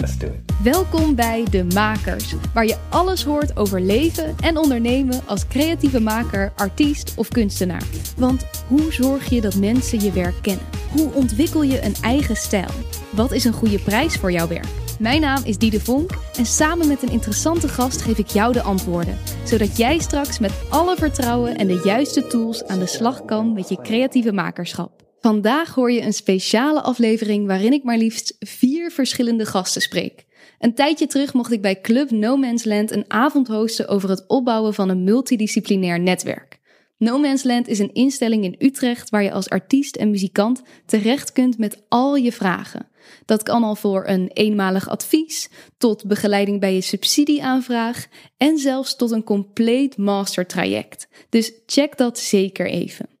Let's do it. Welkom bij De Makers, waar je alles hoort over leven en ondernemen als creatieve maker, artiest of kunstenaar. Want hoe zorg je dat mensen je werk kennen? Hoe ontwikkel je een eigen stijl? Wat is een goede prijs voor jouw werk? Mijn naam is Diede Vonk en samen met een interessante gast geef ik jou de antwoorden, zodat jij straks met alle vertrouwen en de juiste tools aan de slag kan met je creatieve makerschap. Vandaag hoor je een speciale aflevering waarin ik maar liefst vier verschillende gasten spreek. Een tijdje terug mocht ik bij Club No Man's Land een avond hosten over het opbouwen van een multidisciplinair netwerk. No Man's Land is een instelling in Utrecht waar je als artiest en muzikant terecht kunt met al je vragen. Dat kan al voor een eenmalig advies, tot begeleiding bij je subsidieaanvraag en zelfs tot een compleet mastertraject. Dus check dat zeker even.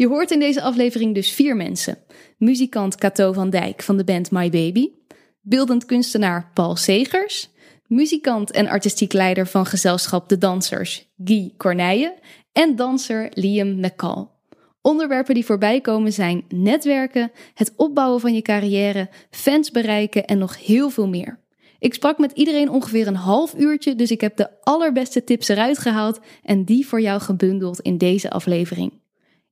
Je hoort in deze aflevering dus vier mensen. Muzikant Cato van Dijk van de band My Baby, beeldend kunstenaar Paul Segers, muzikant en artistiek leider van gezelschap De Dansers Guy Corneille en danser Liam McCall. Onderwerpen die voorbij komen zijn netwerken, het opbouwen van je carrière, fans bereiken en nog heel veel meer. Ik sprak met iedereen ongeveer een half uurtje, dus ik heb de allerbeste tips eruit gehaald en die voor jou gebundeld in deze aflevering.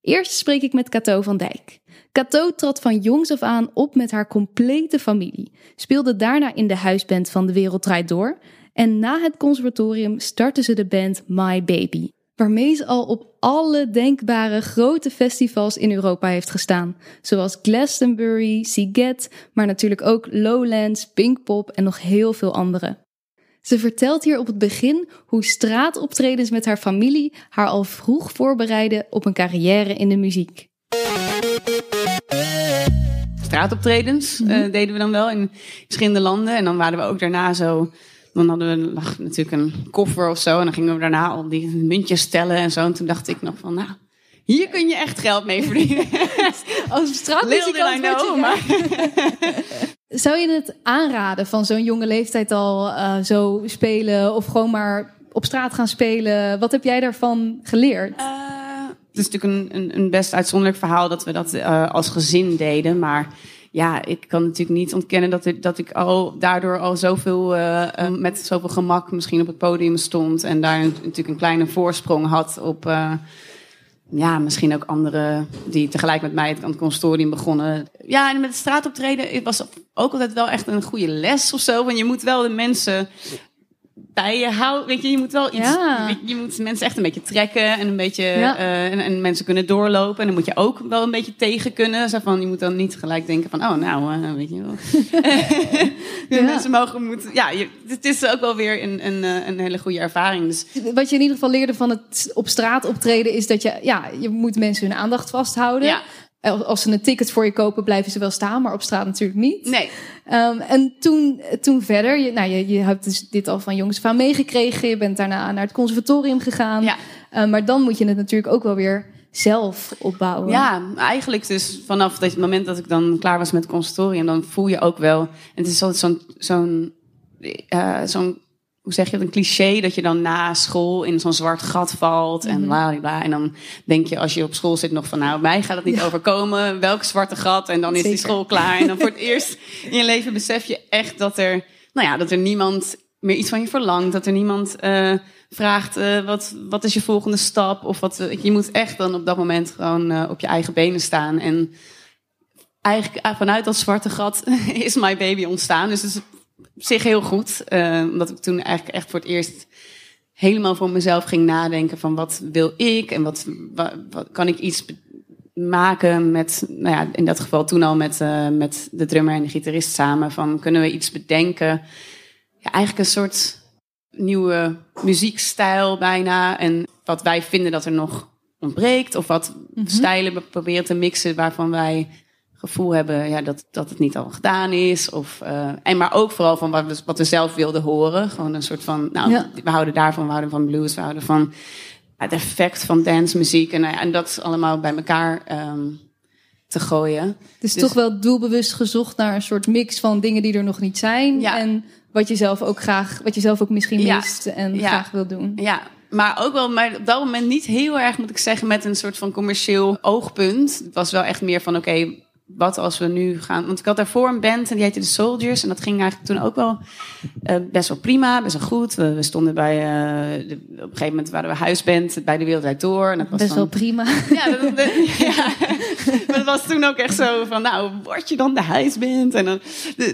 Eerst spreek ik met Cato van Dijk. Cato trad van jongs af aan op met haar complete familie, speelde daarna in de huisband van De Wereld Door en na het conservatorium startte ze de band My Baby, waarmee ze al op alle denkbare grote festivals in Europa heeft gestaan, zoals Glastonbury, Siget, maar natuurlijk ook Lowlands, Pinkpop en nog heel veel andere. Ze vertelt hier op het begin hoe straatoptredens met haar familie haar al vroeg voorbereiden op een carrière in de muziek. Straatoptredens Mhm. eh, deden we dan wel in verschillende landen. En dan waren we ook daarna zo. Dan hadden we lag natuurlijk een koffer of zo. En dan gingen we daarna al die muntjes tellen en zo. En toen dacht ik nog van, nou, hier kun je echt geld mee verdienen. Als straatmuzikant je- maar Zou je het aanraden van zo'n jonge leeftijd al eh, zo spelen of gewoon maar op straat gaan spelen? Wat heb jij daarvan geleerd? Eh, het is natuurlijk een, een, een best uitzonderlijk verhaal dat we dat eh, als gezin deden. Maar ja, ik kan natuurlijk niet ontkennen dat dat ik al daardoor al zoveel met zoveel gemak misschien op het podium stond. En daar natuurlijk een kleine voorsprong had op. ja, misschien ook anderen die tegelijk met mij aan het consortium begonnen. Ja, en met het straatoptreden het was ook altijd wel echt een goede les of zo. Want je moet wel de mensen bij je. Weet je, je moet wel iets. Ja. Je, je moet mensen echt een beetje trekken en een beetje. Ja. eh, en, en mensen kunnen doorlopen. En dan moet je ook wel een beetje tegen kunnen. Zo van, je moet dan niet gelijk denken van, oh, nou, eh, weet je wel. Ja. Mensen mogen moeten. Ja, je, het is ook wel weer een, een, eh, een hele goede ervaring. Dus Wat je in ieder geval leerde van het op straat optreden is dat je, ja, je moet mensen hun aandacht vasthouden. Ja, Als ze een ticket voor je kopen, blijven ze wel staan, maar op straat natuurlijk niet. nee. Ehm, en toen, toen verder, je, nou, je, je hebt dus dit al van jongs aan meegekregen. Je bent daarna naar het conservatorium gegaan. Ja. Ehm, maar dan moet je het natuurlijk ook wel weer zelf opbouwen. Ja, eigenlijk dus vanaf het moment dat ik dan klaar was met het conservatorium, dan voel je ook wel. En het is altijd zo'n, zo'n, eh, zo'n, hoe zeg je het, een cliché dat je dan na school in zo'n zwart gat valt en bla bla bla. En dan denk je als je op school zit nog van, nou, mij gaat het niet overkomen. Welk zwarte gat? En dan is die school klaar. En dan voor het eerst in je leven besef je echt dat er, nou ja, dat er niemand meer iets van je verlangt. Dat er niemand eh, vraagt, eh, wat, wat is je volgende stap? Of wat, eh, je moet echt dan op dat moment gewoon op je eigen benen staan. En eigenlijk vanuit dat zwarte gat is My Baby ontstaan. Dus het is zich heel goed. eh, omdat ik toen eigenlijk echt voor het eerst helemaal voor mezelf ging nadenken van wat wil ik? En wat, wat, wat kan ik iets maken met, nou ja, in dat geval toen al met, eh, met de drummer en de gitarist samen. Van kunnen we iets bedenken? Ja, eigenlijk een soort nieuwe muziekstijl bijna. En wat wij vinden dat er nog ontbreekt. Of wat stijlen we proberen te mixen waarvan wij gevoel hebben ja, dat, dat het niet al gedaan is. Of, eh, en maar ook vooral van wat we, wat we zelf wilden horen. Gewoon een soort van, nou, Ja. we houden daarvan, we houden van blues, we houden van het effect van dancemuziek. En, nou en dat allemaal bij elkaar ehm, te gooien. Dus, Dus- toch wel doelbewust gezocht naar een soort mix van dingen die er nog niet zijn. Ja. En wat je zelf ook graag, wat je zelf ook misschien Ja. mist en Ja. graag wil doen. Ja, maar ook wel, maar op dat moment niet heel erg, moet ik zeggen, met een soort van commercieel oogpunt. Het was wel echt meer van, oké, wat als we nu gaan. Want ik had daarvoor een band en die heette The Soldiers. En dat ging eigenlijk toen ook wel uh, best wel prima, best wel goed. We, we stonden bij. Uh, de, op een gegeven moment waren we huisband bij de Wereld Door. En dat was best dan, wel prima. Ja, dat, dat, ja. maar dat was toen ook echt zo van. Nou, word je dan de huisband? En dan,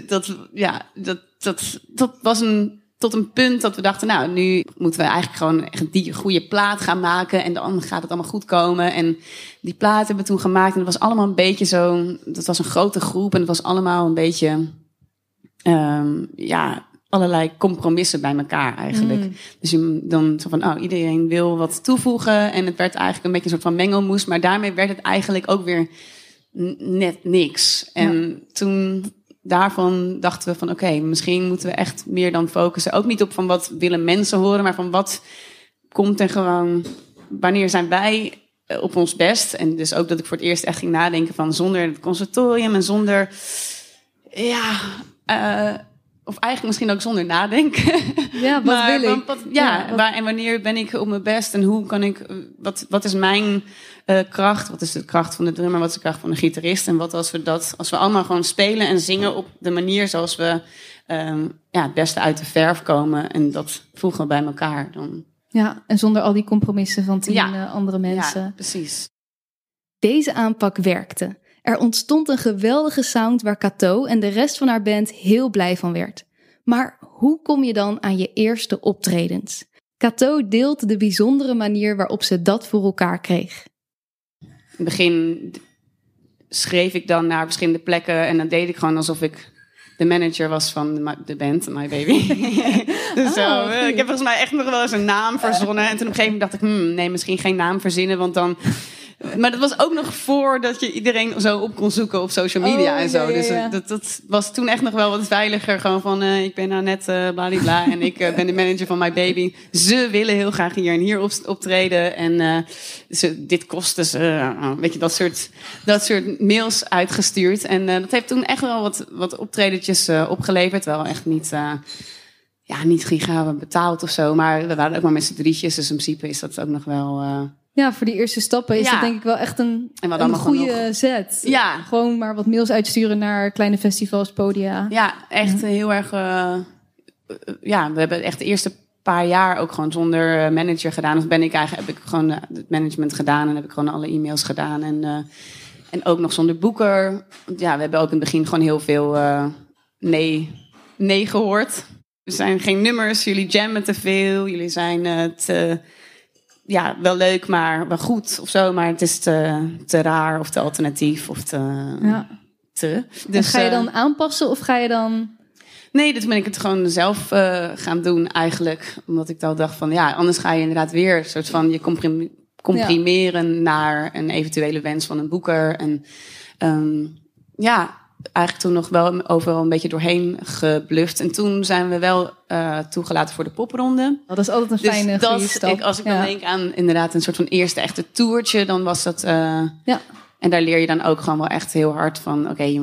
dat, ja, dat, dat, dat was een tot een punt dat we dachten, nou, nu moeten we eigenlijk gewoon echt die goede plaat gaan maken. En dan gaat het allemaal goed komen. En die plaat hebben we toen gemaakt. En het was allemaal een beetje zo. Dat was een grote groep. En het was allemaal een beetje. Um, ja, allerlei compromissen bij elkaar eigenlijk. Mm. Dus je, dan zo van, oh, iedereen wil wat toevoegen. En het werd eigenlijk een beetje een soort van mengelmoes. Maar daarmee werd het eigenlijk ook weer net niks. En ja. toen daarvan dachten we van oké, misschien moeten we echt meer dan focussen. Ook niet op van wat willen mensen horen, maar van wat komt er gewoon, wanneer zijn wij eh, op ons best. En dus ook dat ik voor het eerst echt ging nadenken van zonder het conservatorium en zonder, ja, uh, of eigenlijk misschien ook zonder nadenken. Ja, wat maar, wil ik? Wat, ja, ja waar, en wanneer ben ik op mijn best en hoe kan ik, wat, wat is mijn uh, kracht? Wat is de kracht van de drummer? Wat is de kracht van de gitarist? En wat als we dat, als we allemaal gewoon spelen en zingen op de manier zoals we um, ja, het beste uit de verf komen en dat voegen bij elkaar dan. Ja, en zonder al die compromissen van tien ja. uh, andere mensen. Ja, precies. Deze aanpak werkte. Er ontstond een geweldige sound waar Cato en de rest van haar band heel blij van werd. Maar hoe kom je dan aan je eerste optredens? Cato deelt de bijzondere manier waarop ze dat voor elkaar kreeg. In het begin schreef ik dan naar verschillende plekken en dan deed ik gewoon alsof ik de manager was van de band, My Baby. dus oh, zo, ik heb volgens mij echt nog wel eens een naam verzonnen. En toen op een gegeven moment dacht ik, hmm, nee, misschien geen naam verzinnen, want dan maar dat was ook nog voordat je iedereen zo op kon zoeken op social media oh, en zo. Ja, ja, ja. Dus dat, dat was toen echt nog wel wat veiliger. Gewoon van, uh, ik ben nou net uh, bla en ik uh, ben de manager van My Baby. Ze willen heel graag hier en hier op, optreden. En ze, dit kost dus, weet je, dat soort, dat soort mails uitgestuurd. En dat heeft toen echt wel wat, wat optredetjes opgeleverd. Wel echt niet ja, niet giga betaald of zo. Maar we waren ook maar met z'n drietjes. Dus in principe is dat ook nog wel... Uh... Ja, voor die eerste stappen is ja. dat denk ik wel echt een, een goede zet. Ja. Gewoon maar wat mails uitsturen naar kleine festivals, podia. Ja, echt ja. heel erg... Uh, ja, we hebben echt de eerste paar jaar ook gewoon zonder manager gedaan. Of ben ik eigenlijk, heb ik gewoon het management gedaan en heb ik gewoon alle e-mails gedaan. En, uh, en ook nog zonder boeker. Ja, we hebben ook in het begin gewoon heel veel nee, nee gehoord. Er zijn geen nummers, jullie jammen te veel, jullie zijn te, ja, wel leuk, maar wel goed of zo, maar het is te, te raar of te alternatief of te. Ja. te. Dus, ga je dan uh, aanpassen of ga je dan. Nee, dat ben ik het gewoon zelf uh, gaan doen eigenlijk. Omdat ik dan dacht van ja, anders ga je inderdaad weer een soort van je comprim comprimeren ja. naar een eventuele wens van een boeker. En um, ja, eigenlijk toen nog wel overal een beetje doorheen gebluft. En toen zijn we wel uh, toegelaten voor de popronde. Oh, dat is altijd een dus fijne dat, stap. Ik, als ik ja. dan denk aan inderdaad een soort van eerste echte toertje, dan was dat... Uh, ja. En daar leer je dan ook gewoon wel echt heel hard van... oké, okay,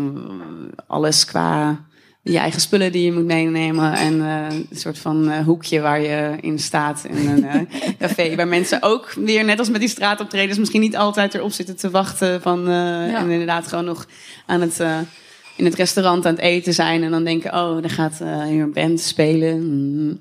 alles qua je eigen spullen die je moet meenemen. En uh, een soort van uh, hoekje waar je in staat in een uh, café. Waar mensen ook weer, net als met die straatoptredens, misschien niet altijd erop zitten te wachten. Van, ja. En inderdaad gewoon nog aan het in het restaurant aan het eten zijn en dan denken, oh, er gaat uh, hier een band spelen. Mm.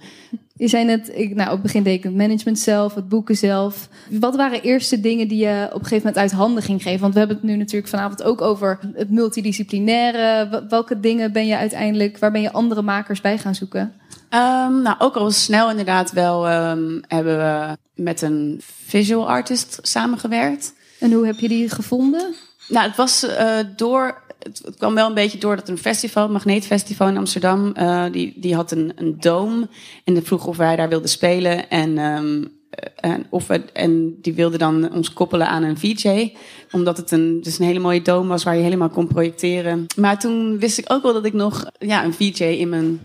Je zei net, ik, nou, op het begin deed ik het management zelf, het boeken zelf. Wat waren eerste dingen die je op een gegeven moment uit handen ging geven? Want we hebben het nu natuurlijk vanavond ook over het multidisciplinaire. Welke dingen ben je uiteindelijk, waar ben je andere makers bij gaan zoeken? Um, nou, ook al snel inderdaad wel um, hebben we met een visual artist samengewerkt. En hoe heb je die gevonden? Nou, het was uh, door het, kwam wel een beetje door dat een festival, Magneetfestival in Amsterdam, uh, die, die had een, een dome. En die vroeg of wij daar wilden spelen. En, um, en, of en die wilden dan ons koppelen aan een VJ. Omdat het een, dus een hele mooie dome was waar je helemaal kon projecteren. Maar toen wist ik ook wel dat ik nog ja, een VJ in mijn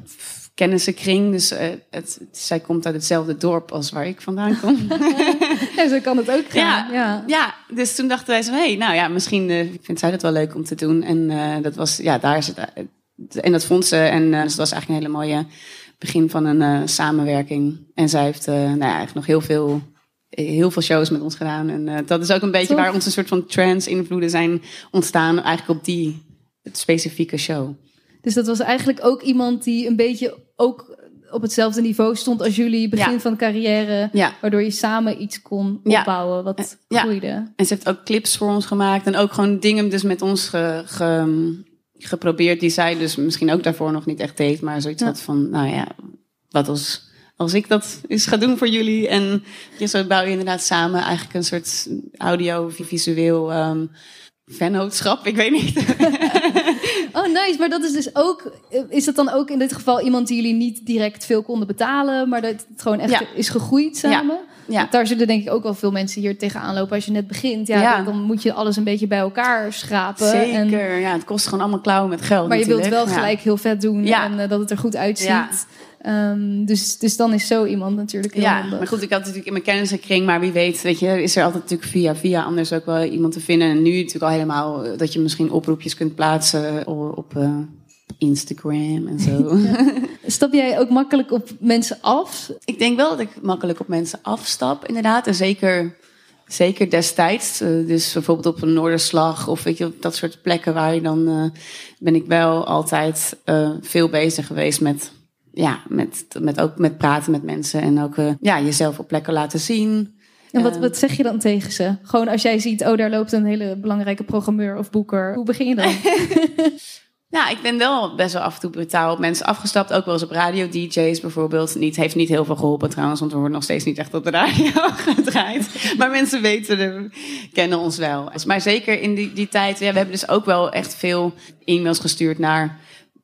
kennissenkring. Dus uh, het, zij komt uit hetzelfde dorp als waar ik vandaan kom. ja, zo kan het ook gaan. Ja, ja. ja dus toen dachten wij zo, hé, hey, nou ja, misschien uh, vindt zij dat wel leuk om te doen. En uh, dat was, ja, daar is het. en dat vond ze. En dus dat was eigenlijk een hele mooie begin van een samenwerking. En zij heeft nou ja, eigenlijk nog heel veel heel veel shows met ons gedaan. En uh, dat is ook een beetje Tof. waar onze soort van trance-invloeden zijn ontstaan. Eigenlijk op die specifieke show. Dus dat was eigenlijk ook iemand die een beetje ook op hetzelfde niveau stond als jullie begin Ja. van carrière. Ja. Waardoor je samen iets kon opbouwen wat Ja. groeide. En ze heeft ook clips voor ons gemaakt. En ook gewoon dingen dus met ons ge, ge- geprobeerd. Die zij dus misschien ook daarvoor nog niet echt deed. Maar zoiets had van, nou ja, wat als, als ik dat eens ga doen voor jullie. En je zo bouw je inderdaad samen eigenlijk een soort audio-visueel ehm vennootschap. Ik weet niet. Oh, nice. Maar dat is dus ook. Is dat dan ook in dit geval iemand die jullie niet direct veel konden betalen, maar dat het gewoon echt Ja. is gegroeid samen? Ja. Daar zullen denk ik ook wel veel mensen hier tegenaan lopen als je net begint. Ja, Ja. Dan, moet je alles een beetje bij elkaar schrapen. En, Zeker. Ja, het kost gewoon allemaal klauwen met geld maar je wilt wel Ja. gelijk heel vet doen Ja. en eh, dat het er goed uitziet. Ja. Ehm, dus, dus dan is zo iemand natuurlijk heel Ja, handig. maar goed, ik had natuurlijk in mijn kennissenkring, maar wie weet, weet je, is er altijd natuurlijk via via anders ook wel iemand te vinden. En nu natuurlijk al helemaal eh, dat je misschien oproepjes kunt plaatsen o- op eh, Instagram en zo. Stap jij ook makkelijk op mensen af? ik denk wel dat ik makkelijk op mensen afstap, inderdaad. En zeker, zeker destijds, eh, dus bijvoorbeeld op een Noorderslag of weet je, dat soort plekken waar je dan, eh, ben ik wel altijd eh, veel bezig geweest met, ja, met, met ook met praten met mensen en ook ja, jezelf op plekken laten zien. En wat, wat zeg je dan tegen ze? Gewoon als jij ziet, oh, daar loopt een hele belangrijke programmeur of boeker. Hoe begin je dan? Ja, ik ben wel best wel af en toe brutaal op mensen afgestapt. Ook wel eens op radio-dj's bijvoorbeeld. Niet, heeft niet heel veel geholpen trouwens, want we worden nog steeds niet echt op de radio gedraaid. Maar mensen weten, er, kennen ons wel. Maar zeker in die, die tijd, ja, we hebben dus ook wel echt veel e-mails gestuurd naar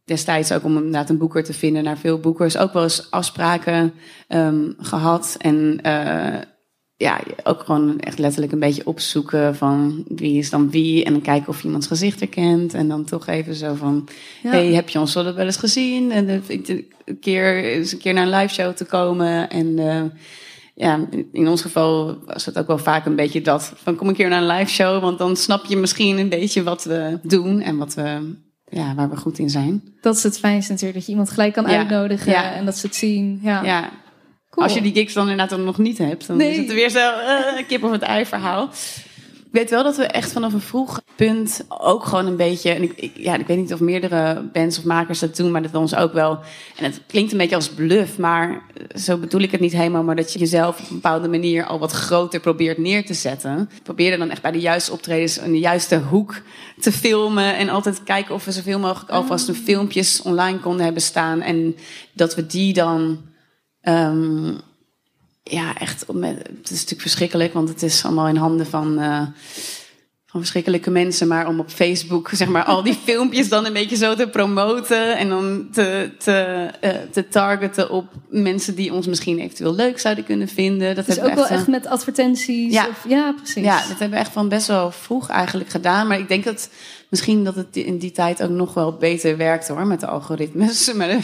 destijds ook om inderdaad een boeker te vinden, naar veel boekers. Ook wel eens afspraken ehm, gehad. En eh, ja, ook gewoon echt letterlijk een beetje opzoeken van wie is dan wie. En dan kijken of je iemands gezicht herkent. En dan toch even zo van, Ja. hey, heb je ons wel wel eens gezien? En ik een keer, eens een keer naar een live show te komen. En eh, ja, in ons geval was het ook wel vaak een beetje dat. Van kom een keer naar een live show, want dan snap je misschien een beetje wat we doen en wat we, ja, waar we goed in zijn. Dat is het fijnste natuurlijk, dat je iemand gelijk kan Ja. uitnodigen Ja. en dat ze het zien. Ja, Ja, cool. Als je die gigs dan inderdaad nog niet hebt, dan Nee. is het weer zo eh, kip of het ei verhaal. Ik weet wel dat we echt vanaf een vroeg punt ook gewoon een beetje... En ik, ik- ja, ik weet niet of meerdere bands of makers dat doen, maar dat we ons ook wel... En het klinkt een beetje als bluff, maar zo bedoel ik het niet helemaal. Maar dat je jezelf op een bepaalde manier al wat groter probeert neer te zetten. Probeer dan echt bij de juiste optredens in de juiste hoek te filmen. En altijd kijken of we zoveel mogelijk alvast een filmpjes online konden hebben staan. En dat we die dan... ehm, ja, echt. Het is natuurlijk verschrikkelijk, want het is allemaal in handen van, eh, van verschrikkelijke mensen. Maar om op Facebook, zeg maar, al die filmpjes dan een beetje zo te promoten. En dan te, te, eh, te targeten op mensen die ons misschien eventueel leuk zouden kunnen vinden. Dat Dus hebben ook we wel eh, echt met advertenties. Ja. Of, ja, precies. ja, dat hebben we echt van best wel vroeg eigenlijk gedaan. Maar ik denk dat misschien dat het in die tijd ook nog wel beter werkt hoor, met de algoritmes. Maar,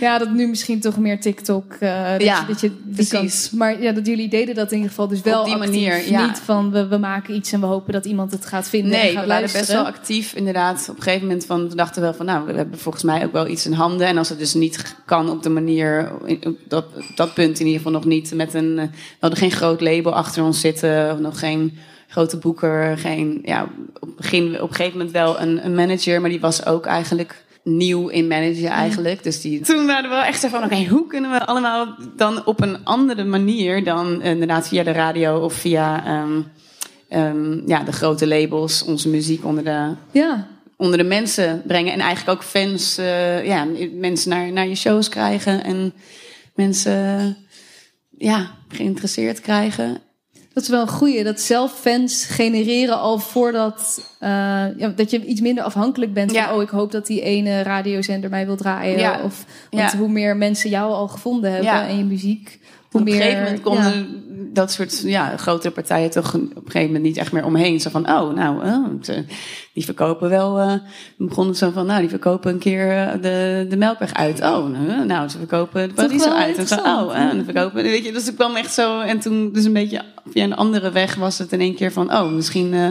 Ja, dat nu misschien toch meer TikTok. eh, dat Ja, je, dat je precies. maar ja, dat jullie deden dat in ieder geval dus wel Op die actief. manier, ja. Niet van we, we maken iets en we hopen dat iemand het gaat vinden en Nee, gaat we waren best wel actief inderdaad. Op een gegeven moment van, we dachten wel van, nou, we hebben volgens mij ook wel iets in handen. En als het dus niet kan op de manier, op dat, op dat punt in ieder geval nog niet, met een, eh, we hadden geen groot label achter ons zitten, of nog geen grote boeker, geen, ja, op, begin, op een gegeven moment wel een, een manager, maar die was ook eigenlijk nieuw in managen eigenlijk. Dus die, toen waren we wel echt zo van, oké, hoe kunnen we allemaal dan op een andere manier dan inderdaad via de radio of via... ehm, ehm, ja, de grote labels onze muziek onder de, Ja, onder de mensen brengen. En eigenlijk ook fans, eh, ja, mensen naar, naar je shows krijgen. En mensen, ja, geïnteresseerd krijgen. Dat is wel een goeie. Dat zelf fans genereren al voordat... eh, ja, dat je iets minder afhankelijk bent Ja. van... oh, ik hoop dat die ene radiozender mij wil draaien. Ja. Of, want hoe meer mensen jou al gevonden hebben en je muziek... Op een gegeven moment ja. konden dat soort ja, grotere partijen toch op een gegeven moment niet echt meer omheen. Zo van, oh, nou, eh, ze- die verkopen wel. eh we begonnen zo van, nou, die verkopen een keer eh, de, de Melkweg uit. Oh, nou, nou, ze verkopen de Paradiso wel uit. En zo, oh, en verkopen, weet je, dus ik kwam echt zo. En toen, dus een beetje via een andere weg was het in één keer van, oh, misschien eh,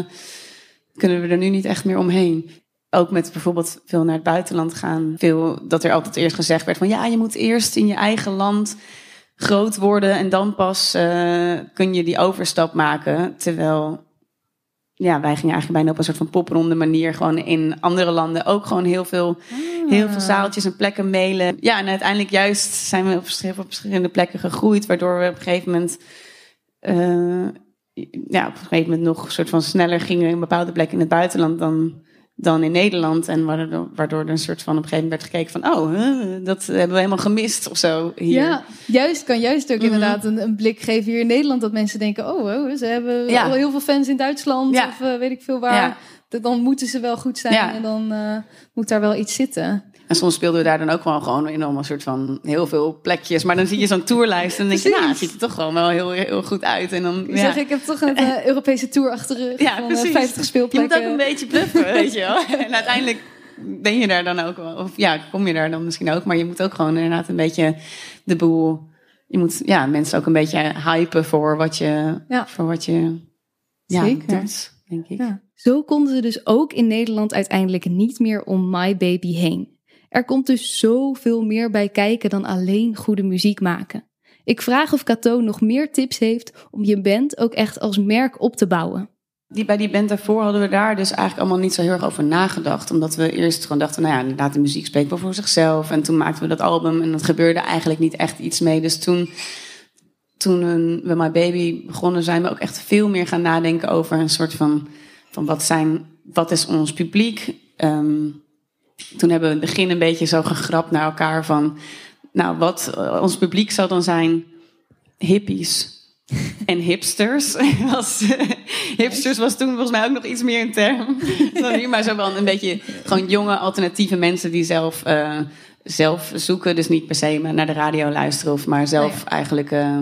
kunnen we er nu niet echt meer omheen. Ook met bijvoorbeeld veel naar het buitenland gaan. Veel dat er altijd eerst gezegd werd van ja, je moet eerst in je eigen land groot worden en dan pas uh, kun je die overstap maken. Terwijl ja, wij gingen eigenlijk bijna op een soort van popronde manier gewoon in andere landen ook gewoon heel veel, heel veel zaaltjes en plekken mailen. Ja, en uiteindelijk juist zijn we op, op verschillende plekken gegroeid, waardoor we op een gegeven moment, uh, ja, op een gegeven moment nog een soort van sneller gingen in bepaalde plekken in het buitenland dan dan in Nederland. En waardoor, waardoor er een soort van op een gegeven moment werd gekeken van... oh, dat hebben we helemaal gemist of zo hier. Ja, juist, kan juist ook mhm. inderdaad een, een, blik geven hier in Nederland... dat mensen denken, oh, oh ze hebben al heel veel fans in Duitsland... of uh, weet ik veel waar. Dan moeten ze wel goed zijn en dan uh, moet daar wel iets zitten. En soms speelden we daar dan ook wel gewoon in een soort van heel veel plekjes. Maar dan zie je zo'n tourlijst en dan denk je, nou, het ziet er toch gewoon wel heel, heel goed uit. En dan, ja. zeg, ik heb toch een uh, Europese tour achter de rug ja, van uh, 50 speelplekken. Je moet ook een beetje bluffen, weet je wel. En uiteindelijk ben je daar dan ook wel. Of ja, kom je daar dan misschien ook. Maar je moet ook gewoon inderdaad een beetje de boel... Je moet ja, mensen ook een beetje hypen voor wat je, ja. voor wat je ja, Zeker. doet, denk ik. Ja. Zo konden ze dus ook in Nederland uiteindelijk niet meer om My Baby heen. Er komt dus zoveel meer bij kijken dan alleen goede muziek maken. Ik vraag of Cato nog meer tips heeft om je band ook echt als merk op te bouwen. Die, bij die band daarvoor hadden we daar dus eigenlijk allemaal niet zo heel erg over nagedacht. Omdat we eerst gewoon dachten, nou ja, inderdaad, de muziek spreekt wel voor zichzelf. En toen maakten we dat album en dat gebeurde eigenlijk niet echt iets mee. Dus toen, toen we My Baby begonnen, zijn we ook echt veel meer gaan nadenken over een soort van, van wat, zijn, wat is ons publiek? Um, toen hebben we in het begin een beetje zo gegrapt naar elkaar van, nou, wat eh, ons publiek zal dan zijn hippies en hipsters. was, hipsters was toen volgens mij ook nog iets meer een term. Dan nu, maar zo wel een beetje gewoon jonge alternatieve mensen die zelf, uh, zelf zoeken, dus niet per se naar de radio luisteren of maar zelf eigenlijk, uh,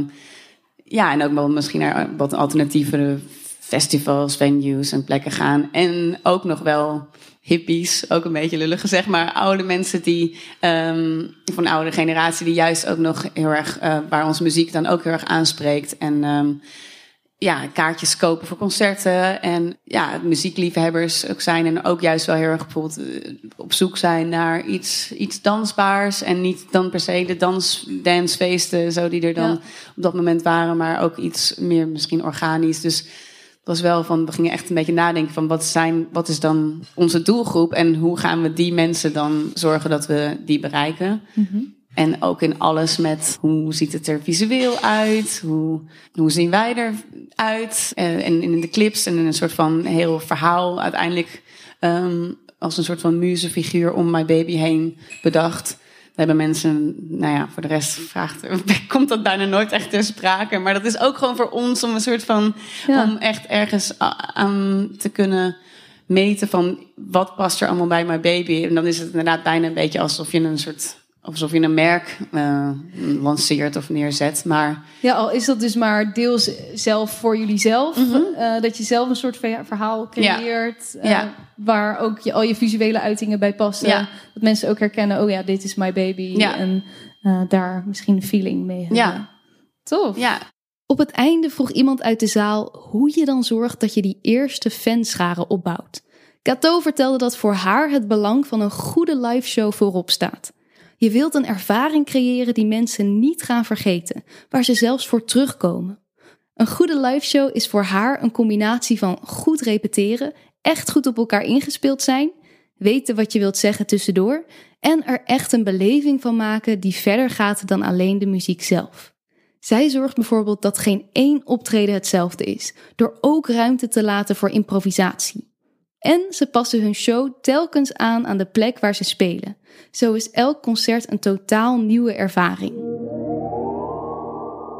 ja, en ook wel misschien naar wat alternatieve festivals, venues en plekken gaan en ook nog wel hippies, ook een beetje lullig gezegd, maar oude mensen die um, van de oude generatie, die juist ook nog heel erg, uh, waar onze muziek dan ook heel erg aanspreekt. En um, ja, kaartjes kopen voor concerten. En ja, muziekliefhebbers ook zijn. En ook juist wel heel erg bijvoorbeeld eh, op zoek zijn naar iets, iets dansbaars. En niet dan per se de dans, dancefeesten, zo die er dan op dat moment waren. Maar ook iets meer misschien organisch. Dus was wel van, we gingen echt een beetje nadenken van wat, zijn, wat is dan onze doelgroep en hoe gaan we die mensen dan zorgen dat we die bereiken. Mhm. En ook in alles met hoe ziet het er visueel uit, hoe, hoe zien wij eruit. Eh, en in de clips en in een soort van heel verhaal uiteindelijk um, als een soort van muzefiguur om My Baby heen bedacht hebben mensen, nou ja, voor de rest vraagt, komt dat bijna nooit echt ter sprake. Maar dat is ook gewoon voor ons om een soort van, om echt ergens aan te kunnen meten van wat past er allemaal bij mijn baby. En dan is het inderdaad bijna een beetje alsof je een soort alsof je een merk uh, lanceert of neerzet. Maar... Ja, al is dat dus maar deels zelf voor jullie zelf. Mhm. Eh, dat je zelf een soort verhaal creëert. Ja. Uh, waar ook je, al je visuele uitingen bij passen. Ja. Dat mensen ook herkennen, oh ja, dit is my baby. Ja. En daar misschien een feeling mee hebben. Ja. Tof. Ja. Op het einde vroeg iemand uit de zaal hoe je dan zorgt dat je die eerste fanscharen opbouwt. Cato vertelde dat voor haar het belang van een goede liveshow voorop staat. Je wilt een ervaring creëren die mensen niet gaan vergeten, waar ze zelfs voor terugkomen. Een goede liveshow is voor haar een combinatie van goed repeteren, echt goed op elkaar ingespeeld zijn, weten wat je wilt zeggen tussendoor en er echt een beleving van maken die verder gaat dan alleen de muziek zelf. Zij zorgt bijvoorbeeld dat geen één optreden hetzelfde is, door ook ruimte te laten voor improvisatie. En ze passen hun show telkens aan aan de plek waar ze spelen. Zo is elk concert een totaal nieuwe ervaring.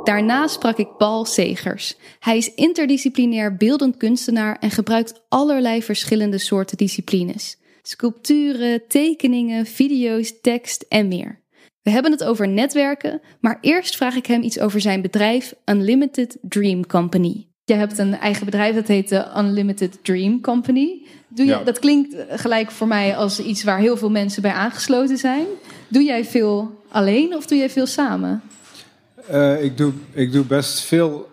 Daarna sprak ik Paul Segers. Hij is interdisciplinair beeldend kunstenaar en gebruikt allerlei verschillende soorten disciplines: sculpturen, tekeningen, video's, tekst en meer. We hebben het over netwerken, maar eerst vraag ik hem iets over zijn bedrijf Unlimited Dream Company. Je hebt een eigen bedrijf dat heet de Unlimited Dream Company. Doe je, Dat klinkt gelijk voor mij als iets waar heel veel mensen bij aangesloten zijn. Doe jij veel alleen of doe jij veel samen? Uh, ik, doe, ik doe best veel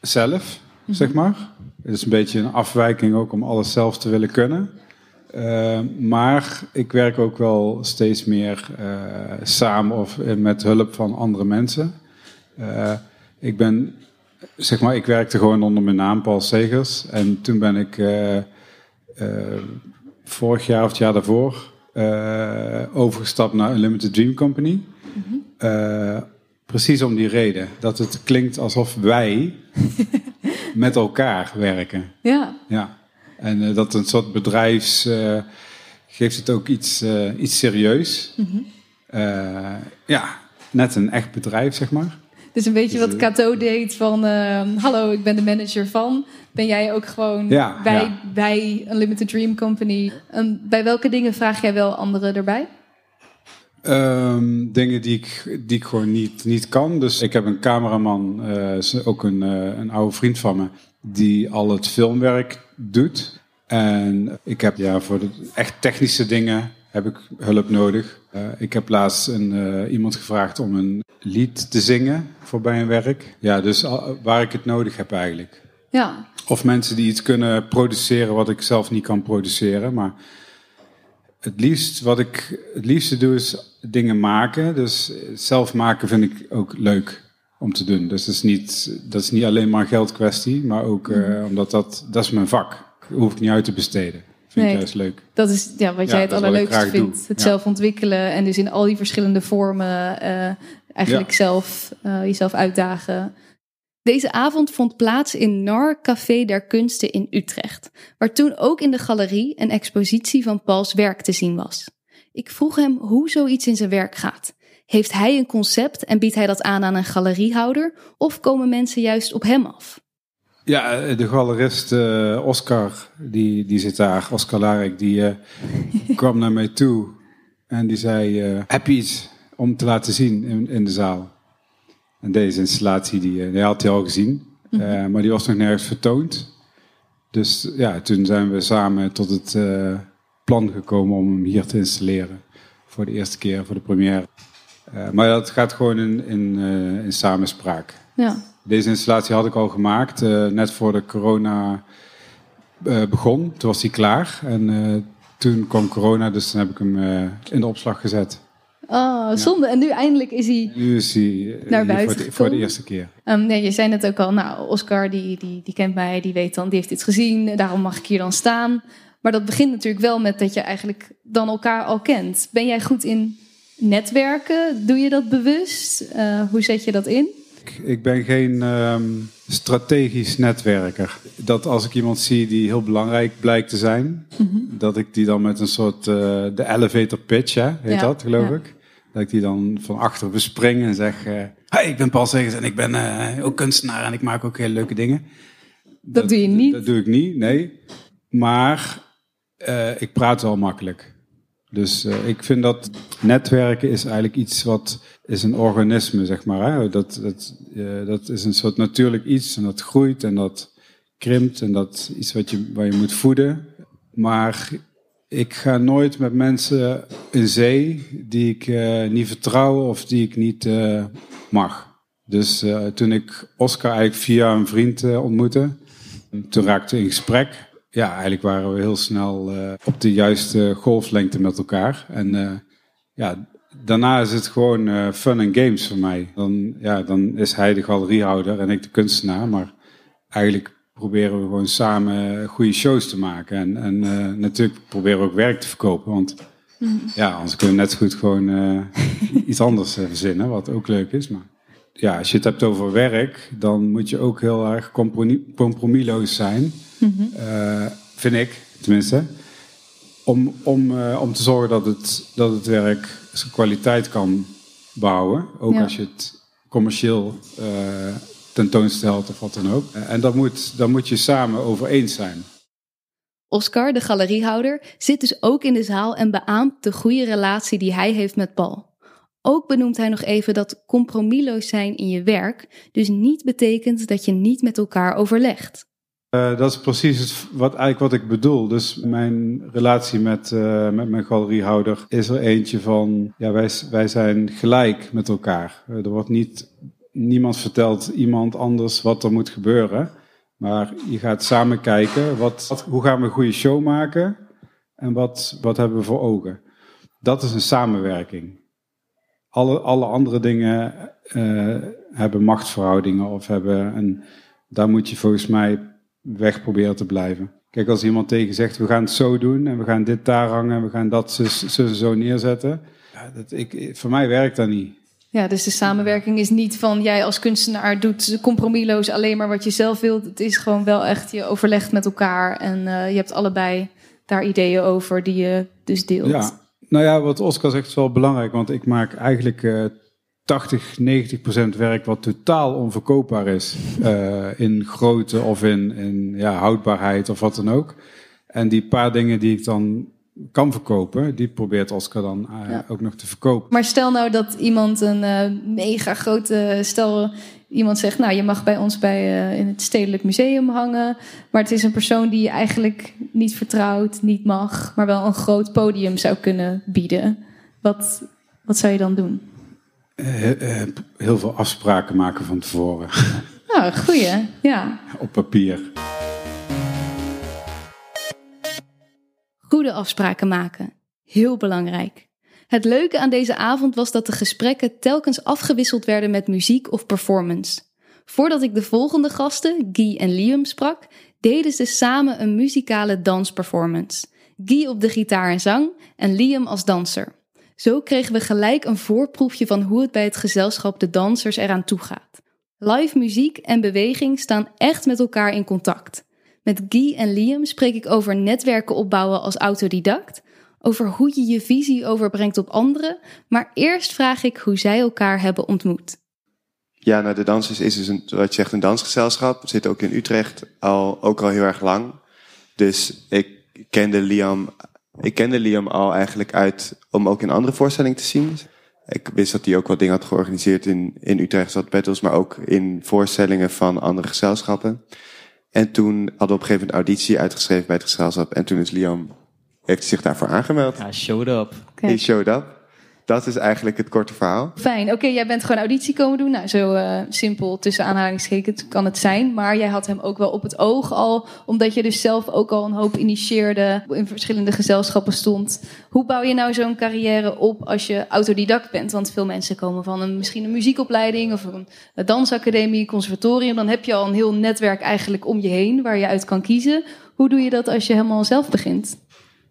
zelf, mhm. zeg maar. Het is een beetje een afwijking ook om alles zelf te willen kunnen. Uh, maar ik werk ook wel steeds meer uh, samen of met hulp van andere mensen. Eh, ik ben, zeg maar, ik werkte gewoon onder mijn naam Paul Segers. En toen ben ik eh, eh, vorig jaar of het jaar daarvoor eh, overgestapt naar Unlimited Dream Company. Eh, precies om die reden. Dat het klinkt alsof wij met elkaar werken. Ja, Ja. En dat een soort bedrijfs... geeft het ook iets, iets serieus. Eh, ja, net een echt bedrijf, zeg maar. Dus een beetje Dus, wat eh, Cato deed van... eh, hallo, ik ben de manager van. Ben jij ook gewoon Ja, bij, ja. bij Unlimited Dream Company? Bij welke dingen vraag jij wel anderen erbij? Ehm, dingen die ik, die ik gewoon niet, niet kan. Dus ik heb een cameraman, eh, ook een, eh, een oude vriend van me, die al het filmwerk doet. En ik heb ja, voor de echt technische dingen heb ik hulp nodig. Eh, ik heb laatst een, eh, iemand gevraagd om een lied te zingen voor bij een werk. Ja, dus al- waar ik het nodig heb eigenlijk. Ja, Of mensen die iets kunnen produceren wat ik zelf niet kan produceren. Maar het liefst wat ik het liefste doe is dingen maken. Dus zelf maken vind ik ook leuk om te doen. Dus dat is niet, dat is niet alleen maar een geldkwestie, maar ook eh, omdat dat, dat is mijn vak. hoef ik niet uit te besteden. Vind Nee. ik juist leuk. dat is ja, wat Ja, jij het allerleukste vindt. doe. Het Ja. zelf ontwikkelen en dus in al die verschillende vormen eh, eigenlijk Ja. zelf eh, jezelf uitdagen. Deze avond vond plaats in NAR Café der Kunsten in Utrecht, waar toen ook in de galerie een expositie van Pauls werk te zien was. Ik vroeg hem hoe zoiets in zijn werk gaat. Heeft hij een concept en biedt hij dat aan aan een galeriehouder, of komen mensen juist op hem af? Ja, eh, de galerist eh, Oscar, die, die zit daar, Oscar Larek, die eh, kwam naar mij toe en die zei, eh, heb je iets om te laten zien in, in de zaal? En deze installatie, die, die had hij al gezien, eh, maar die was nog nergens vertoond. Dus ja, toen zijn we samen tot het plan gekomen om hem hier te installeren. Voor de eerste keer, voor de première. Maar dat gaat gewoon in, in, in samenspraak. Ja, Deze installatie had ik al gemaakt, eh, net voor de corona eh, begon. Toen was die klaar en eh, toen kwam corona, dus toen heb ik hem in de opslag gezet. oh, zonde. En nu eindelijk is hij Nu is hij Naar buiten voor, de, voor de eerste keer. Ehm, nee, je zei net ook al, nou, Oscar die, die, die kent mij, die weet dan, die heeft dit gezien, daarom mag ik hier dan staan. Maar dat begint natuurlijk wel met dat je eigenlijk dan elkaar al kent. Ben jij goed in netwerken? Doe je dat bewust? Hoe zet je dat in? Ik, ik ben geen ehm, strategisch netwerker. Dat als ik iemand zie die heel belangrijk blijkt te zijn, dat ik die dan met een soort eh, de elevator pitch, hè, heet Ja, dat geloof ja. ik. Dat ik die dan van achter bespring en zeg: eh Hey, ik ben Paul Segers en ik ben eh, ook kunstenaar en ik maak ook hele leuke dingen. Dat doe je niet? Dat doe ik niet, nee. Maar ik praat wel makkelijk. Dus eh, ik vind dat netwerken is eigenlijk iets wat is een organisme, zeg maar. Hè? Dat, dat, eh, dat is een soort natuurlijk iets en dat groeit en dat krimpt en dat is iets wat je, waar je moet voeden. Maar ik ga nooit met mensen in zee die ik eh, niet vertrouw of die ik niet mag. Dus toen ik Oscar eigenlijk via een vriend ontmoette, toen raakten we in gesprek. Ja, eigenlijk waren we heel snel eh, op de juiste golflengte met elkaar. En eh, ja, daarna is het gewoon eh, fun en games voor mij. Dan, ja, dan is hij de galeriehouder en ik de kunstenaar. Maar eigenlijk proberen we gewoon samen goede shows te maken. En, en natuurlijk proberen we ook werk te verkopen. Want ja, anders kunnen we net zo goed gewoon iets anders verzinnen, wat ook leuk is. Maar ja, als je het hebt over werk, dan moet je ook heel erg compromis- compromisloos zijn. Eh, vind ik, tenminste. Om, om, eh, om te zorgen dat het, dat het werk zijn kwaliteit kan behouden. Ook Ja. als je het commercieel eh, tentoonstelt of wat dan ook. En dat moet, daar moet je samen over eens zijn. Oscar, de galeriehouder, zit dus ook in de zaal en beaamt de goede relatie die hij heeft met Paul. Ook benoemt hij nog even dat compromisloos zijn in je werk dus niet betekent dat je niet met elkaar overlegt. Eh, dat is precies wat, eigenlijk wat ik bedoel. Dus mijn relatie met, eh, met mijn galeriehouder is er eentje van... Ja, wij, wij zijn gelijk met elkaar. Eh, er wordt niet... Niemand vertelt iemand anders wat er moet gebeuren. Maar je gaat samen kijken, wat, hoe gaan we een goede show maken? En wat, wat hebben we voor ogen? Dat is een samenwerking. alle, alle andere dingen hebben machtsverhoudingen of hebben een, daar moet je volgens mij weg proberen te blijven. Kijk, als iemand tegen zegt, we gaan het zo doen en we gaan dit daar hangen en we gaan dat zo, zo neerzetten. Ja, dat, ik, voor mij werkt dat niet. Ja, dus de samenwerking is niet van jij als kunstenaar doet compromisloos alleen maar wat je zelf wilt. Het is gewoon wel echt, je overlegt met elkaar en uh, je hebt allebei daar ideeën over die je dus deelt. Ja, nou ja, wat Oscar zegt is wel belangrijk, want ik maak eigenlijk uh, 80, 90 procent werk wat totaal onverkoopbaar is. Uh, in grootte of in, in ja, houdbaarheid of wat dan ook. En die paar dingen die ik dan kan verkopen, die probeert Oscar dan uh, ja. ook nog te verkopen. Maar stel nou dat iemand een uh, mega grote, stel iemand zegt, nou je mag bij ons bij, uh, in het Stedelijk Museum hangen, maar het is een persoon die je eigenlijk niet vertrouwt, niet mag, maar wel een groot podium zou kunnen bieden. Wat, wat zou je dan doen? Heel veel afspraken maken van tevoren. Nou, goeie, ja. Op papier. Goede afspraken maken. Heel belangrijk. Het leuke aan deze avond was dat de gesprekken telkens afgewisseld werden met muziek of performance. Voordat ik de volgende gasten, Guy en Liam, sprak, deden ze samen een muzikale dansperformance. Guy op de gitaar en zang en Liam als danser. Zo kregen we gelijk een voorproefje van hoe het bij het gezelschap de dansers eraan toe gaat. Live muziek en beweging staan echt met elkaar in contact. Met Guy en Liam spreek ik over netwerken opbouwen als autodidact, over hoe je je visie overbrengt op anderen, maar eerst vraag ik hoe zij elkaar hebben ontmoet. Ja, nou de dansers is dus een, wat je zegt, een dansgezelschap. Zitten ook in Utrecht al, ook al heel erg lang. Dus ik kende Liam, ik kende Liam al eigenlijk uit om ook in andere voorstellingen te zien. Ik wist dat hij ook wat dingen had georganiseerd in, in Utrecht, zat battles, maar ook in voorstellingen van andere gezelschappen. En toen hadden we op een gegeven moment auditie uitgeschreven bij het gezelschap. En toen is Liam, heeft zich daarvoor aangemeld. Ja, showed up. Hij showed up. Dat is eigenlijk het korte verhaal. Fijn. Oké, jij bent gewoon auditie komen doen. Nou, zo uh, simpel tussen aanhalingstekens kan het zijn. Maar jij had hem ook wel op het oog al. Omdat je dus zelf ook al een hoop initieerde. In verschillende gezelschappen stond. Hoe bouw je nou zo'n carrière op als je autodidact bent? Want veel mensen komen van een, misschien een muziekopleiding. Of een, een dansacademie, conservatorium. Dan heb je al een heel netwerk eigenlijk om je heen. Waar je uit kan kiezen. Hoe doe je dat als je helemaal zelf begint?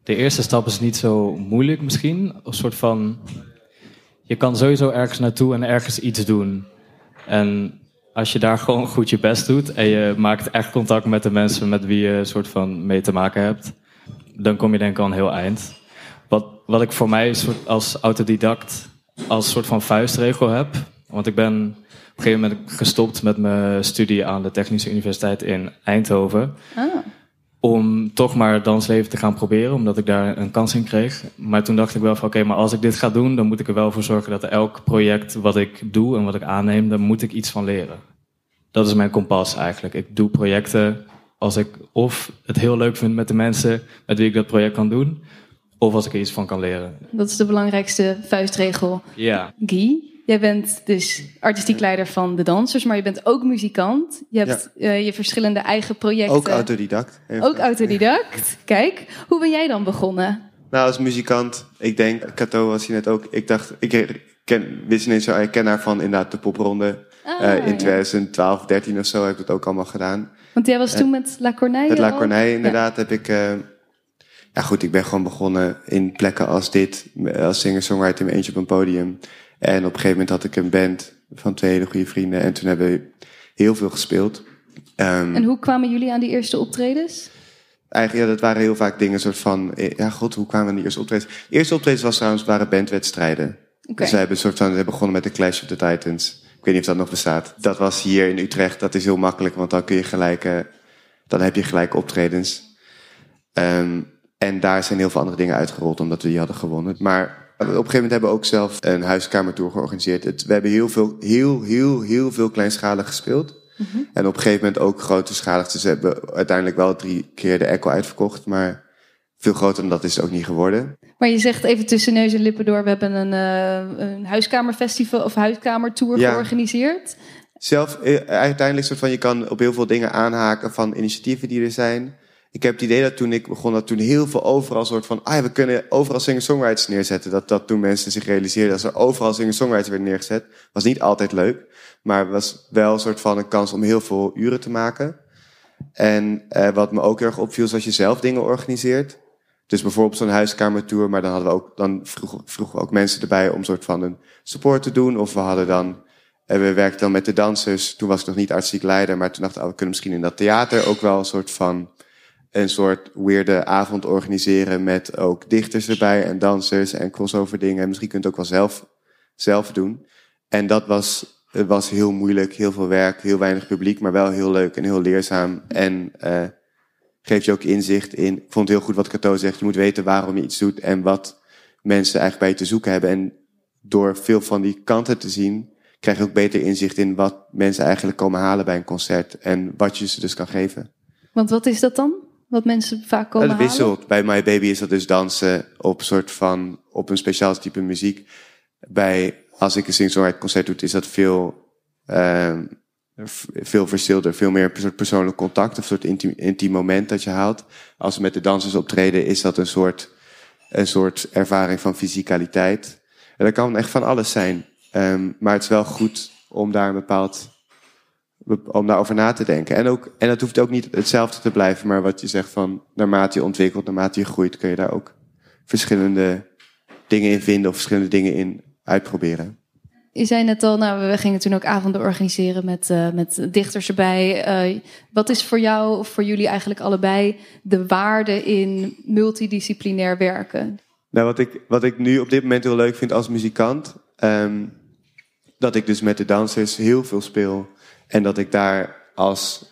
De eerste stap is niet zo moeilijk misschien. Een soort van. Je kan sowieso ergens naartoe en ergens iets doen. En als je daar gewoon goed je best doet en je maakt echt contact met de mensen met wie je een soort van mee te maken hebt, dan kom je denk ik al een heel eind. Wat, wat ik voor mij als autodidact als soort van vuistregel heb, want ik ben op een gegeven moment gestopt met mijn studie aan de Technische Universiteit in Eindhoven. Ah om toch maar dansleven te gaan proberen, omdat ik daar een kans in kreeg. Maar toen dacht ik wel van oké, maar als ik dit ga doen, dan moet ik er wel voor zorgen dat elk project wat ik doe en wat ik aanneem, daar moet ik iets van leren. Dat is mijn kompas eigenlijk. Ik doe projecten als ik of het heel leuk vind met de mensen met wie ik dat project kan doen, of als ik er iets van kan leren. Dat is de belangrijkste vuistregel. Ja. Guy? Jij bent dus artistiek leider van de dansers, maar je bent ook muzikant. Je hebt ja. uh, je verschillende eigen projecten. Ook autodidact. Ook autodidact. Kijk, hoe ben jij dan begonnen? Nou, als muzikant, ik denk, Cato was hier net ook. Ik dacht, ik ken, wist ineens zo, ik ken haar van inderdaad de popronde. Ah, uh, in ja. 2012, 13 of zo heb ik dat ook allemaal gedaan. Want jij was toen met La Corneille Met La Corneille inderdaad ja. heb ik... Uh, ja goed, ik ben gewoon begonnen in plekken als dit. Als singer-songwriter in mijn eentje op een podium. En op een gegeven moment had ik een band van twee hele goede vrienden. En toen hebben we heel veel gespeeld. Um, en hoe kwamen jullie aan die eerste optredens? Eigenlijk, ja, dat waren heel vaak dingen soort van... Ja, god, hoe kwamen we aan die eerste optredens? De eerste optredens was trouwens, waren bandwedstrijden. Okay. Dus we hebben soort van, we begonnen met de Clash of the Titans. Ik weet niet of dat nog bestaat. Dat was hier in Utrecht. Dat is heel makkelijk, want dan kun je gelijk... Uh, dan heb je gelijk optredens. Um, en daar zijn heel veel andere dingen uitgerold, omdat we die hadden gewonnen. Maar op een gegeven moment hebben we ook zelf een huiskamertour georganiseerd. Het, we hebben heel veel, heel, heel, heel veel kleinschalig gespeeld. Mm -hmm. En op een gegeven moment ook grootschalig. Dus we hebben uiteindelijk wel drie keer de Echo uitverkocht. Maar veel groter dan dat is het ook niet geworden. Maar je zegt even tussen neus en lippen door. We hebben een, uh, een huiskamerfestival of huiskamertour ja. georganiseerd. Zelf, uiteindelijk soort van, je kan op heel veel dingen aanhaken van initiatieven die er zijn. Ik heb het idee dat toen ik begon, dat toen heel veel overal soort van, ah we kunnen overal singer-songwriters neerzetten. Dat, dat toen mensen zich realiseerden dat er overal singer-songwriters werden neergezet. Was niet altijd leuk, maar was wel een soort van een kans om heel veel uren te maken. En eh, wat me ook erg opviel, is als je zelf dingen organiseert. Dus bijvoorbeeld zo'n huiskamertour, maar dan hadden we ook, dan vroegen, vroegen we ook mensen erbij om soort van een support te doen. Of we hadden dan, eh, we werkten dan met de dansers. Toen was ik nog niet artistiek leider, maar toen dachten we, oh, we kunnen misschien in dat theater ook wel een soort van een soort weirde avond organiseren met ook dichters erbij en dansers en crossover dingen. En misschien kunt het ook wel zelf, zelf doen. En dat was, was heel moeilijk, heel veel werk, heel weinig publiek, maar wel heel leuk en heel leerzaam. En uh, geeft je ook inzicht in, ik vond het heel goed wat Cato zegt, je moet weten waarom je iets doet en wat mensen eigenlijk bij je te zoeken hebben. En door veel van die kanten te zien, krijg je ook beter inzicht in wat mensen eigenlijk komen halen bij een concert en wat je ze dus kan geven. Want wat is dat dan? Wat mensen vaak komen dat wisselt. Bij My Baby is dat dus dansen op een soort van, op een speciaal type muziek. Bij, als ik een sing concert doe, is dat veel, uh, veel verstilder, veel meer een soort persoonlijk contact, een soort intiem, intiem moment dat je haalt. Als we met de dansers optreden, is dat een soort, een soort ervaring van fysicaliteit. En dat kan echt van alles zijn. Um, maar het is wel goed om daar een bepaald om daarover na te denken. En, ook, en het hoeft ook niet hetzelfde te blijven, maar wat je zegt van naarmate je ontwikkelt, naarmate je groeit, kun je daar ook verschillende dingen in vinden of verschillende dingen in uitproberen. Je zei net al, nou, we gingen toen ook avonden organiseren met, uh, met dichters erbij. Uh, wat is voor jou of voor jullie eigenlijk allebei de waarde in multidisciplinair werken? Nou, wat ik, wat ik nu op dit moment heel leuk vind als muzikant, um, dat ik dus met de dansers heel veel speel. En dat ik daar als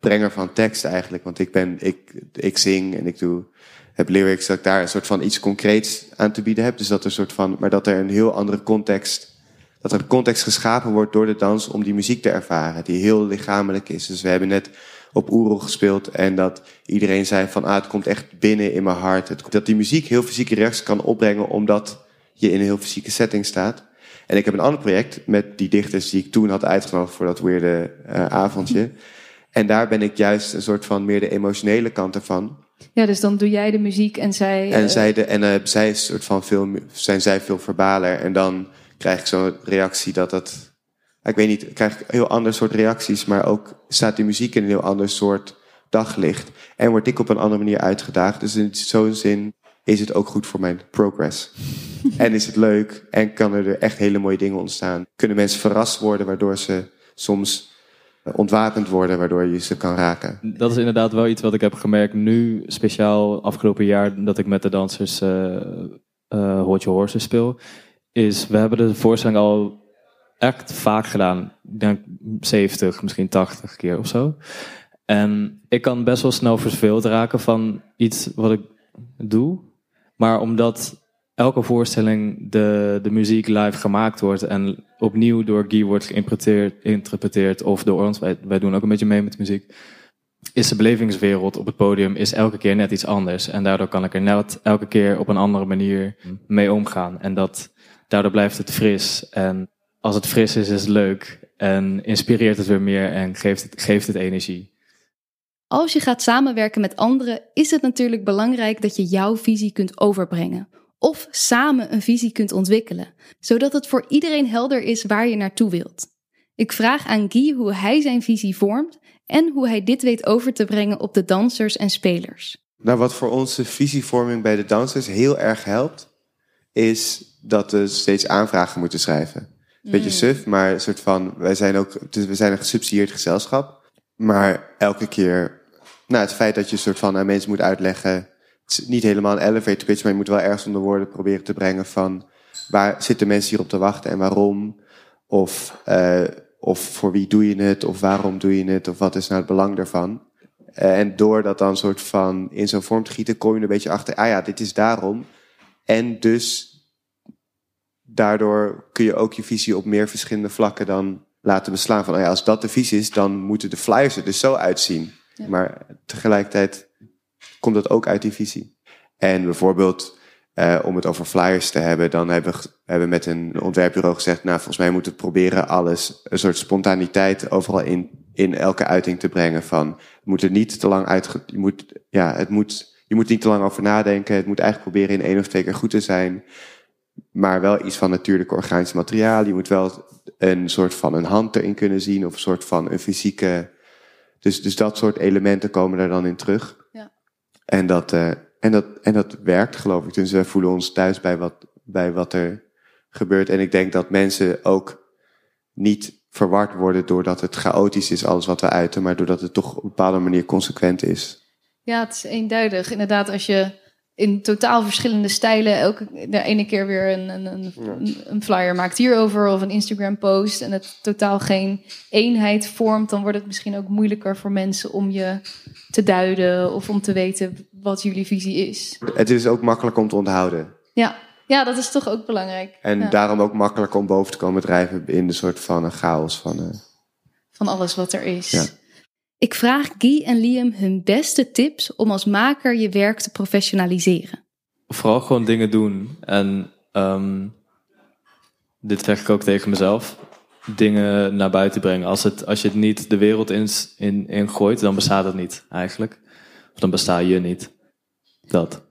brenger van tekst eigenlijk, want ik ben, ik, ik zing en ik doe, heb lyrics, dat ik daar een soort van iets concreets aan te bieden heb. Dus dat er een soort van, maar dat er een heel andere context, dat er context geschapen wordt door de dans om die muziek te ervaren, die heel lichamelijk is. Dus we hebben net op Oerol gespeeld en dat iedereen zei van, ah, het komt echt binnen in mijn hart. Dat die muziek heel fysieke reacties kan opbrengen omdat je in een heel fysieke setting staat. En ik heb een ander project met die dichters die ik toen had uitgenodigd voor dat weerde uh, avondje. En daar ben ik juist een soort van meer de emotionele kant ervan. Ja, dus dan doe jij de muziek en zij. En, uh... zij, de, en uh, zij is soort van veel, zijn zij veel verbaler. En dan krijg ik zo'n reactie dat dat. Ik weet niet, krijg ik heel ander soort reacties, maar ook staat die muziek in een heel ander soort daglicht. En word ik op een andere manier uitgedaagd. Dus in zo'n zin is het ook goed voor mijn progress. en is het leuk en kan er echt hele mooie dingen ontstaan. Kunnen mensen verrast worden waardoor ze soms ontwapend worden, waardoor je ze kan raken. Dat is inderdaad wel iets wat ik heb gemerkt nu, speciaal afgelopen jaar dat ik met de dansers uh, uh, Horses speel. Is, we hebben de voorstelling al echt vaak gedaan. Ik denk 70, misschien 80 keer of zo. En ik kan best wel snel verveeld raken van iets wat ik doe. Maar omdat elke voorstelling de, de muziek live gemaakt wordt en opnieuw door Guy wordt geïnterpreteerd of door ons, wij, wij doen ook een beetje mee met muziek, is de belevingswereld op het podium is elke keer net iets anders. En daardoor kan ik er net elke keer op een andere manier mee omgaan. En dat, daardoor blijft het fris. En als het fris is, is het leuk. En inspireert het weer meer en geeft het, geeft het energie. Als je gaat samenwerken met anderen, is het natuurlijk belangrijk dat je jouw visie kunt overbrengen. Of samen een visie kunt ontwikkelen, zodat het voor iedereen helder is waar je naartoe wilt. Ik vraag aan Guy hoe hij zijn visie vormt en hoe hij dit weet over te brengen op de dansers en spelers. Nou, wat voor onze visievorming bij de dansers heel erg helpt, is dat we steeds aanvragen moeten schrijven. Beetje mm. suf, maar een soort van, wij zijn ook, dus we zijn een gesubsidieerd gezelschap. Maar elke keer, nou, het feit dat je een soort van aan mensen moet uitleggen. Het is niet helemaal een elevator pitch, maar je moet wel ergens onder woorden proberen te brengen van waar zitten mensen hier op te wachten en waarom? Of, uh, of voor wie doe je het? Of waarom doe je het? Of wat is nou het belang daarvan? Uh, en door dat dan soort van in zo'n vorm te gieten, kom je een beetje achter, ah ja, dit is daarom. En dus daardoor kun je ook je visie op meer verschillende vlakken dan laten beslaan. Van, oh ja, als dat de visie is, dan moeten de flyers er dus zo uitzien. Maar tegelijkertijd komt dat ook uit die visie. En bijvoorbeeld, uh, om het over flyers te hebben, dan hebben we hebben met een ontwerpbureau gezegd, nou, volgens mij moeten we proberen alles, een soort spontaniteit overal in, in elke uiting te brengen van, moet er niet te lang uit, je moet, ja, het moet, je moet niet te lang over nadenken. Het moet eigenlijk proberen in één of twee keer goed te zijn. Maar wel iets van natuurlijke organische materiaal. Je moet wel een soort van een hand erin kunnen zien of een soort van een fysieke. Dus, dus dat soort elementen komen er dan in terug. En, dat, uh, en, dat, en dat werkt, geloof ik. Dus we voelen ons thuis bij wat, bij wat er gebeurt. En ik denk dat mensen ook niet verward worden doordat het chaotisch is, alles wat we uiten, maar doordat het toch op een bepaalde manier consequent is. Ja, het is eenduidig. Inderdaad, als je in totaal verschillende stijlen elke de ene keer weer een, een, een, een flyer maakt hierover of een Instagram post en het totaal geen eenheid vormt, dan wordt het misschien ook moeilijker voor mensen om je te duiden of om te weten wat jullie visie is. Het is ook makkelijk om te onthouden. Ja, ja dat is toch ook belangrijk. En daarom ook makkelijk om boven te komen drijven in de soort van een chaos van. Uh... Van alles wat er is. Ja. Ik vraag Guy en Liam hun beste tips om als maker je werk te professionaliseren. Vooral gewoon dingen doen. En um, dit zeg ik ook tegen mezelf. Dingen naar buiten brengen. Als, het, als je het niet de wereld in, in, in gooit, dan bestaat het niet eigenlijk. Of dan besta je niet. Dat.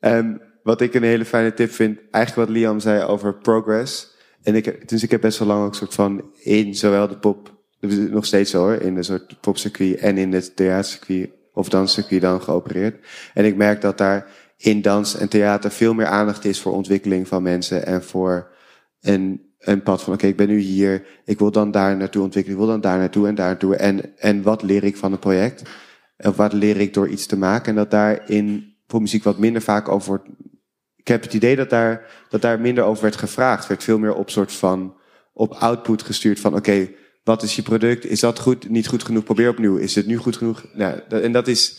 Um, wat ik een hele fijne tip vind, eigenlijk wat Liam zei over progress. En ik, dus ik heb best wel lang ook soort van in zowel de pop nog steeds zo hoor, in een soort popcircuit en in het theatercircuit of danscircuit dan geopereerd. En ik merk dat daar in dans en theater veel meer aandacht is voor ontwikkeling van mensen en voor een, een pad van oké, ik ben nu hier, ik wil dan daar naartoe ontwikkelen, ik wil dan daar naartoe en daar naartoe. En, en wat leer ik van het project? Of wat leer ik door iets te maken? En dat daar in popmuziek wat minder vaak over wordt. Ik heb het idee dat daar, dat daar minder over werd gevraagd. Werd veel meer op soort van op output gestuurd van oké, wat is je product? Is dat goed, niet goed genoeg? Probeer opnieuw. Is het nu goed genoeg? Nou, en dat is,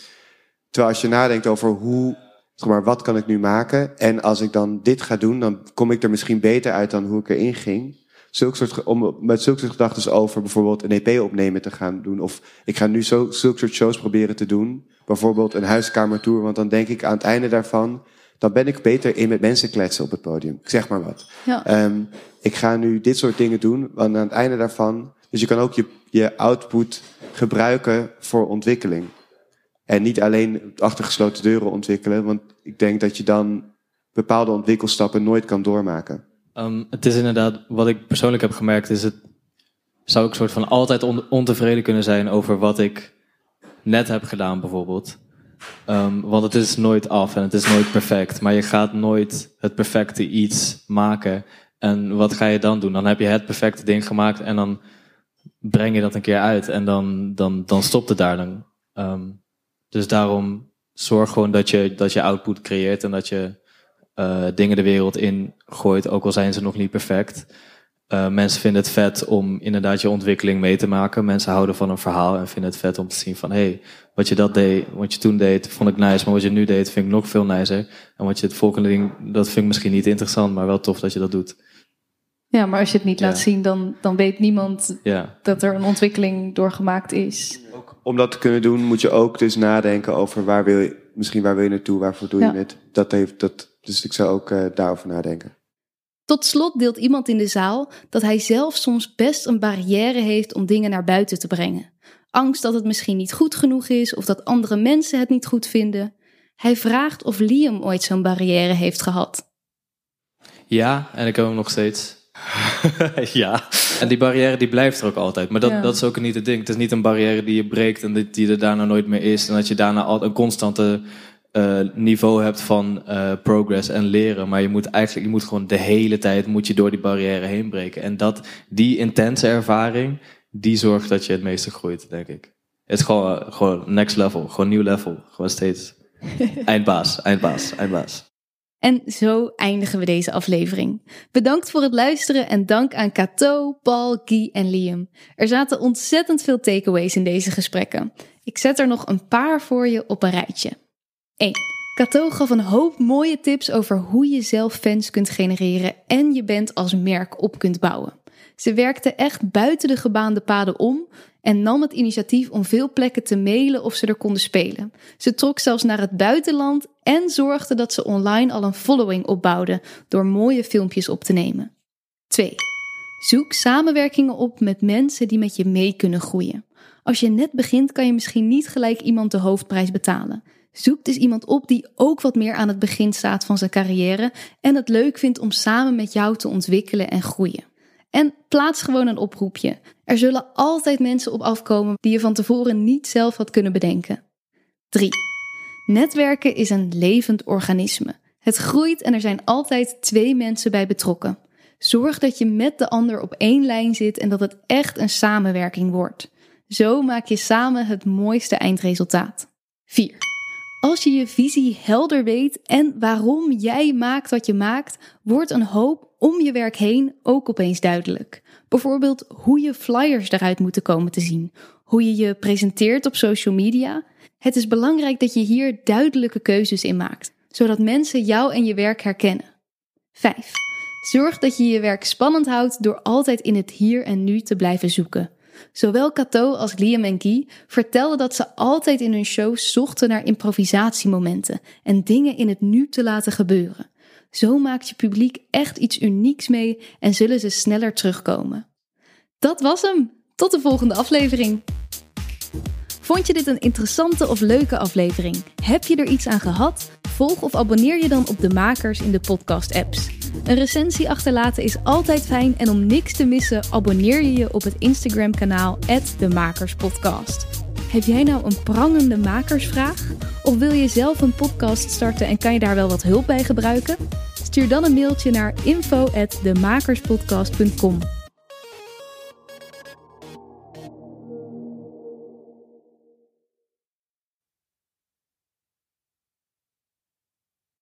terwijl als je nadenkt over hoe, zeg maar, wat kan ik nu maken? En als ik dan dit ga doen, dan kom ik er misschien beter uit dan hoe ik erin ging. Zulke soort, om met zulke soort gedachten over bijvoorbeeld een EP opnemen te gaan doen. Of ik ga nu zo, zulke soort shows proberen te doen. Bijvoorbeeld een huiskamertour. Want dan denk ik aan het einde daarvan, dan ben ik beter in met mensen kletsen op het podium. Ik zeg maar wat. Ja. Um, ik ga nu dit soort dingen doen. Want aan het einde daarvan dus je kan ook je, output gebruiken voor ontwikkeling. En niet alleen achter gesloten deuren ontwikkelen, want ik denk dat je dan bepaalde ontwikkelstappen nooit kan doormaken. Um, het is inderdaad, wat ik persoonlijk heb gemerkt, is het zou ik soort van altijd ontevreden kunnen zijn over wat ik net heb gedaan, bijvoorbeeld. Um, want het is nooit af en het is nooit perfect. Maar je gaat nooit het perfecte iets maken. En wat ga je dan doen? Dan heb je het perfecte ding gemaakt en dan breng je dat een keer uit en dan, dan, dan stopt het daar dan. Um, dus daarom zorg gewoon dat je, dat je output creëert en dat je uh, dingen de wereld in gooit, ook al zijn ze nog niet perfect. Uh, mensen vinden het vet om inderdaad je ontwikkeling mee te maken. Mensen houden van een verhaal en vinden het vet om te zien van... hé, hey, wat je dat deed, wat je toen deed, vond ik nice. Maar wat je nu deed, vind ik nog veel nicer. En wat je het volgende ding, dat vind ik misschien niet interessant... maar wel tof dat je dat doet. Ja, maar als je het niet laat zien, dan, dan weet niemand ja. dat er een ontwikkeling doorgemaakt is. Ook, om dat te kunnen doen, moet je ook dus nadenken over waar wil je, misschien waar wil je naartoe, waarvoor doe je het. Dat heeft, dat, dus ik zou ook uh, daarover nadenken. Tot slot deelt iemand in de zaal dat hij zelf soms best een barrière heeft om dingen naar buiten te brengen. Angst dat het misschien niet goed genoeg is of dat andere mensen het niet goed vinden. Hij vraagt of Liam ooit zo'n barrière heeft gehad. Ja, en ik heb hem nog steeds. ja, en die barrière die blijft er ook altijd. Maar dat, dat is ook niet het ding. Het is niet een barrière die je breekt en die, die er daarna nooit meer is. En dat je daarna al een constante uh, niveau hebt van uh, progress en leren. Maar je moet eigenlijk, je moet gewoon de hele tijd moet je door die barrière heen breken. En dat, die intense ervaring, die zorgt dat je het meeste groeit, denk ik. Het is gewoon, uh, gewoon next level, gewoon nieuw level. Gewoon steeds eindbaas, eindbaas, eindbaas. En zo eindigen we deze aflevering. Bedankt voor het luisteren en dank aan Cato, Paul, Guy en Liam. Er zaten ontzettend veel takeaways in deze gesprekken. Ik zet er nog een paar voor je op een rijtje. 1. Cato gaf een hoop mooie tips over hoe je zelf fans kunt genereren en je band als merk op kunt bouwen. Ze werkte echt buiten de gebaande paden om en nam het initiatief om veel plekken te mailen of ze er konden spelen. Ze trok zelfs naar het buitenland en zorgde dat ze online al een following opbouwde door mooie filmpjes op te nemen. 2. Zoek samenwerkingen op met mensen die met je mee kunnen groeien. Als je net begint, kan je misschien niet gelijk iemand de hoofdprijs betalen. Zoek dus iemand op die ook wat meer aan het begin staat van zijn carrière en het leuk vindt om samen met jou te ontwikkelen en groeien. En plaats gewoon een oproepje. Er zullen altijd mensen op afkomen die je van tevoren niet zelf had kunnen bedenken. 3. Netwerken is een levend organisme. Het groeit en er zijn altijd twee mensen bij betrokken. Zorg dat je met de ander op één lijn zit en dat het echt een samenwerking wordt. Zo maak je samen het mooiste eindresultaat. 4. Als je je visie helder weet en waarom jij maakt wat je maakt, wordt een hoop om je werk heen ook opeens duidelijk. Bijvoorbeeld hoe je flyers eruit moeten komen te zien, hoe je je presenteert op social media. Het is belangrijk dat je hier duidelijke keuzes in maakt, zodat mensen jou en je werk herkennen. 5. Zorg dat je je werk spannend houdt door altijd in het hier en nu te blijven zoeken. Zowel Cato als Liam en Guy vertelden dat ze altijd in hun shows zochten naar improvisatiemomenten en dingen in het nu te laten gebeuren. Zo maakt je publiek echt iets unieks mee en zullen ze sneller terugkomen. Dat was hem. Tot de volgende aflevering. Vond je dit een interessante of leuke aflevering? Heb je er iets aan gehad? Volg of abonneer je dan op de makers in de podcast-apps. Een recensie achterlaten is altijd fijn en om niks te missen, abonneer je je op het Instagram-kanaal @de_makerspodcast. Heb jij nou een prangende makersvraag? Of wil je zelf een podcast starten en kan je daar wel wat hulp bij gebruiken? Stuur dan een mailtje naar info@demakerspodcast.com.